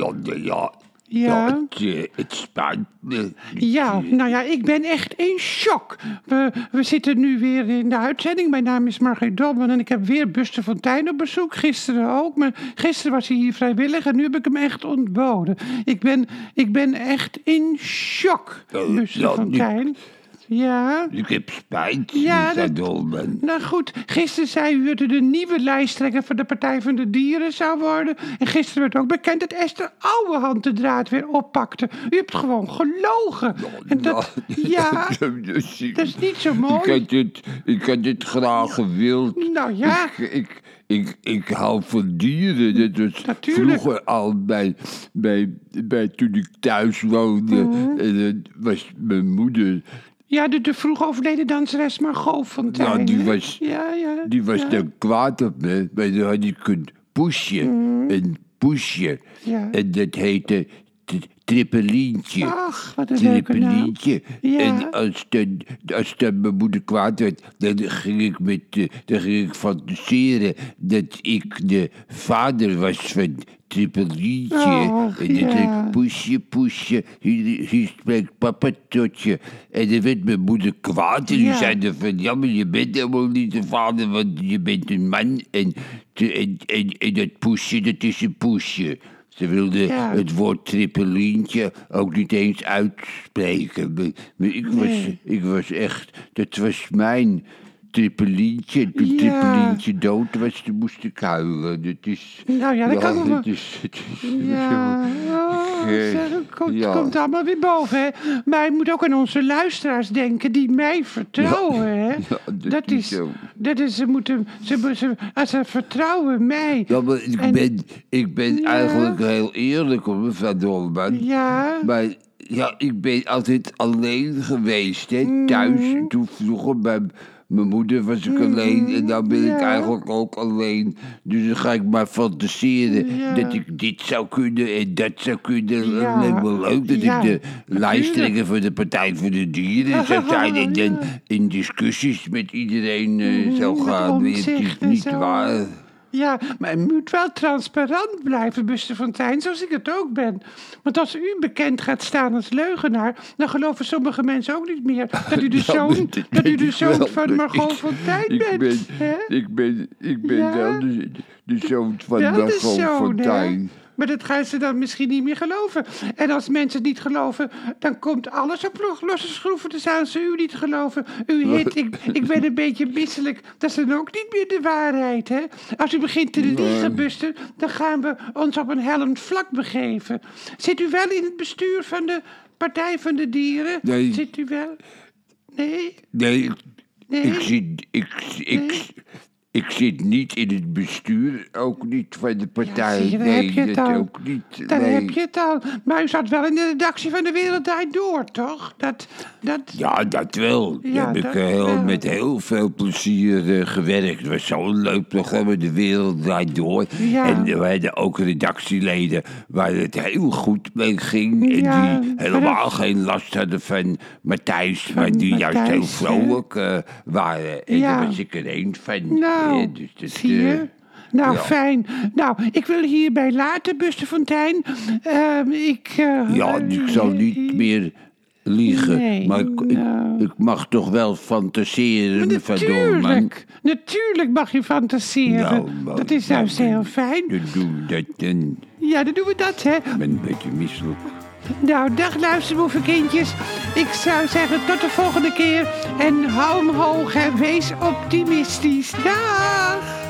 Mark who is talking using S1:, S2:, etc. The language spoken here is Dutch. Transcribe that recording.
S1: ja, ja, ja.
S2: Ja.
S1: het, eh, het spijt me.
S2: Ja, nou ja, ik ben echt in shock. We, we zitten nu weer in de uitzending. Mijn naam is Margriet Dolman en ik heb weer Buster Fontijn op bezoek. Gisteren ook, maar gisteren was hij hier vrijwillig en nu heb ik hem echt ontboden. Ik ben, ik ben echt in shock,
S1: Oh,
S2: Buster Fontijn. Ja,
S1: Ik heb spijt,
S2: Ja, dat-
S1: Dolman.
S2: nou goed. Gisteren zei u dat u de nieuwe lijsttrekker van de Partij van de Dieren zou worden. En gisteren werd ook bekend dat Esther Ouwehand de draad weer oppakte. U hebt gewoon gelogen. En dat, ja,
S1: dus ik,
S2: dat is niet zo
S1: ik
S2: mooi.
S1: had het, ik had het graag gewild.
S2: Nou ja.
S1: Ik, ik, ik, ik hou van dieren. Dat was
S2: Natuurlijk.
S1: vroeger al bij, bij, bij toen ik thuis woonde. En dat was mijn moeder.
S2: Ja, de, de vroeg overleden danseres Margot Fontijn.
S1: Ja, die was-
S2: Ja, ja.
S1: Die was
S2: ja.
S1: dan kwaad op me. Maar dan had ik een poesje. Een poesje.
S2: Ja.
S1: En dat heette Trippelientje.
S2: Ach, wat een.
S1: Trippelientje.
S2: Ja.
S1: En als dan, als dan mijn moeder kwaad werd, dan ging ik, met, eh, dan ging ik fantaseren dat ik de vader was van Trippelientje.
S2: Och,
S1: en dan
S2: ja.
S1: poesje, poesje, hier, hier spreekt papa tot je. En dan werd mijn moeder kwaad en die
S2: Ja.
S1: zei dan van, ja, maar je bent helemaal niet de vader, want je bent een man. En, te- en, en, en dat poesje, dat is een poesje. Ze wilde
S2: Ja.
S1: het woord trippelientje ook niet eens uitspreken. Maar, maar ik, was, ik was echt, dat was mijn trippelientje. Toen
S2: Ja.
S1: trippelientje dood was, toen moest ik huilen. Dat is,
S2: Nou ja, dat kan
S1: het is, het is,
S2: Ja, oh, zeg, het komt,
S1: ja.
S2: komt allemaal weer boven, hè. Maar je moet ook aan onze luisteraars denken die mij vertrouwen, hè.
S1: dat
S2: dat,
S1: is zo.
S2: dat is, ze moeten, ze, ze, als ze vertrouwen mij.
S1: Ja, maar ik
S2: En-
S1: ben, ik ben eigenlijk heel eerlijk hoor, mevrouw Dolman.
S2: Ja,
S1: Maar ja, ik ben altijd alleen geweest, hè, thuis.
S2: Mhm.
S1: Toen vroeger bij mijn moeder was ik alleen en dan ben ik eigenlijk ook alleen. Dus dan ga ik maar fantaseren dat ik dit zou kunnen en dat zou kunnen.
S2: Ja.
S1: Het lijkt me leuk dat ik de lijsttrekker voor de Partij voor de Dieren zou zijn en dan in discussies met iedereen eh, zou gaan.
S2: Omtzigt
S1: is niet waar.
S2: Ja, maar je moet wel transparant blijven, Buster Fontijn, zoals ik het ook ben. Want als u bekend gaat staan als leugenaar, dan geloven sommige mensen ook niet meer dat u de
S1: Ja,
S2: zoon,
S1: dat
S2: u de
S1: ik
S2: zoon
S1: wel,
S2: van Margot
S1: ik-
S2: Fontijn
S1: ik
S2: bent.
S1: ben,
S2: hè?
S1: ik ben, ik ben
S2: Ja.
S1: wel de, de zoon van
S2: de
S1: Margot? Fontijn.
S2: Maar dat gaan ze dan misschien niet meer geloven. En als mensen het niet geloven, dan komt alles op lo- losse schroeven te staan. Ze u niet geloven. U hit, ik, ik ben een beetje misselijk. Dat is dan ook niet meer de waarheid, hè? Als u begint te liegen, Buster, dan gaan we ons op een hellend vlak begeven. Zit u wel in het bestuur van de Partij van de Dieren?
S1: Nee.
S2: Zit u wel? Nee?
S1: Nee, ik-
S2: Nee?
S1: ik, zit, ik, ik, ik zit niet in het bestuur, ook niet van de partij.
S2: zie je, daar
S1: nee,
S2: heb je het
S1: dat
S2: al.
S1: ook niet. Nee.
S2: heb je het al. Maar u zat wel in de redactie van De Wereld Draait Door, toch? Dat, dat...
S1: Ja, dat wel.
S2: Ja,
S1: Daar heb ik
S2: dat
S1: eh, heel,
S2: wel.
S1: met heel veel plezier eh, gewerkt. Het was zo'n leuk programma, De Wereld Draait Door.
S2: Ja.
S1: En we hadden ook redactieleden waar het heel goed mee ging. En
S2: Ja,
S1: die helemaal
S2: dat-
S1: geen last hadden van Matthijs. maar die juist heel vrolijk eh, waren. En
S2: Ja.
S1: daar was ik er een van.
S2: Nou,
S1: Eh, dus dat,
S2: zie je?
S1: eh,
S2: Nou,
S1: ja.
S2: fijn. Nou, ik wil hierbij laten, Buster Fontijn. Ehm, ik... eh,
S1: Ja, ik zal niet meer liegen.
S2: Nee,
S1: maar ik, ik-
S2: nou.
S1: ik, mag toch wel fantaseren.
S2: Natuurlijk, natuurlijk mag je fantaseren.
S1: Nou,
S2: dat is
S1: nou,
S2: juist heel fijn.
S1: Dan doen we dat
S2: Ja, dan doen we dat, hè.
S1: ik ben een beetje misselijk.
S2: Nou, dag luisterboevenkindjes. Ik zou zeggen tot de volgende keer. En hou hem hoog en wees optimistisch. Dag!